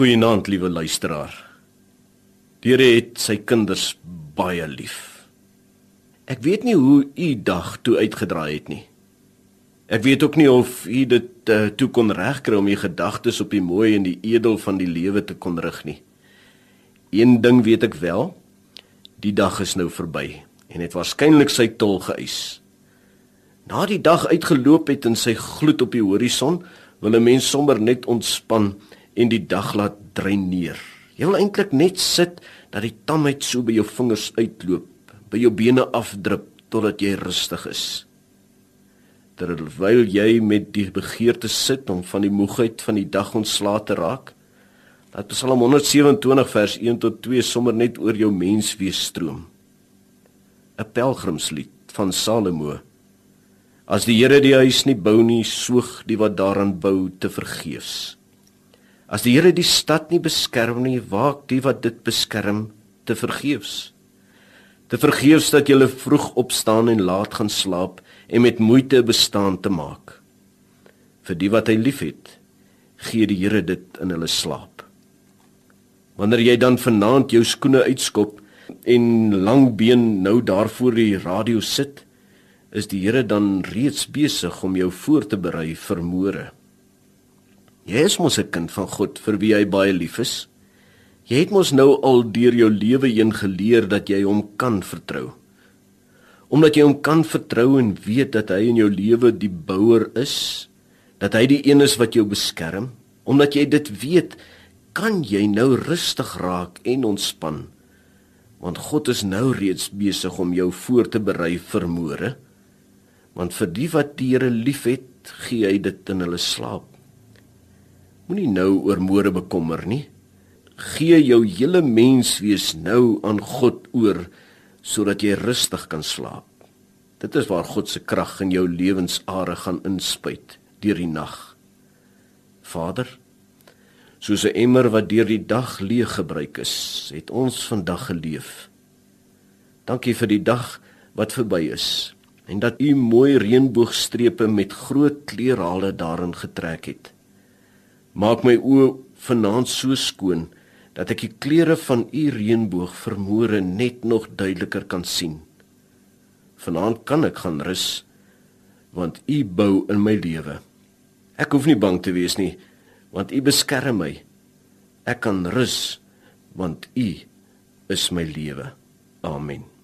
Goeienaand, liewe luisteraar. Die Here het sy kinders baie lief. Ek weet nie hoe u dag toe uitgedraai het nie. Ek weet ook nie of u dit uh, toe kon regkry om u gedagtes op die mooi en die edel van die lewe te kon rig nie. Een ding weet ek wel, die dag is nou verby en het waarskynlik sy tol geëis. Na die dag uitgeloop het en sy gloed op die horison, wil 'n mens sommer net ontspan en die dag laat drein neer. Jy wil eintlik net sit dat die tamheid so by jou vingers uitloop, by jou bene afdrup totdat jy rustig is. Terwyl jy met die begeerte sit om van die moegheid van die dag ontslae te raak, dat Psalm 127 vers 1 tot 2 sommer net oor jou mens wees stroom. 'n Pelgrimslied van Salomo. As die Here die huis nie bou nie, soog die wat daaraan bou te vergeefs. As die Here die stad nie beskerm nie, waak die wat dit beskerm te vergeefs. Te vergeefs dat jy vroeg opstaan en laat gaan slaap en met moeite bestaan te maak. Vir die wat hy liefhet, gee die Here dit in hulle slaap. Wanneer jy dan vanaand jou skoene uitskop en langbeen nou daar voor die radio sit, is die Here dan reeds besig om jou voor te berei vir môre. Jy is mos 'n kind van God vir wie hy baie lief is. Jy het mos nou al deur jou lewe heen geleer dat jy hom kan vertrou. Omdat jy hom kan vertrou en weet dat hy in jou lewe die bouer is, dat hy die een is wat jou beskerm, omdat jy dit weet, kan jy nou rustig raak en ontspan. Want God is nou reeds besig om jou voor te berei vir môre. Want vir die wat die Here liefhet, gee hy dit in hulle slaap. Moenie nou oor môre bekommer nie. Gee jou hele menswees nou aan God oor sodat jy rustig kan slaap. Dit is waar God se krag in jou lewensare gaan inspuit deur die nag. Vader, soos 'n emmer wat deur die dag leeg gebruik is, het ons vandag geleef. Dankie vir die dag wat verby is en dat u mooi reënboogstrepe met groot kleurhale daarin getrek het. Maak my oë vanaand so skoon dat ek die kleure van u reënboog vermoere net nog duideliker kan sien. Vanaand kan ek gaan rus want u bou in my lewe. Ek hoef nie bang te wees nie want u beskerm my. Ek kan rus want u is my lewe. Amen.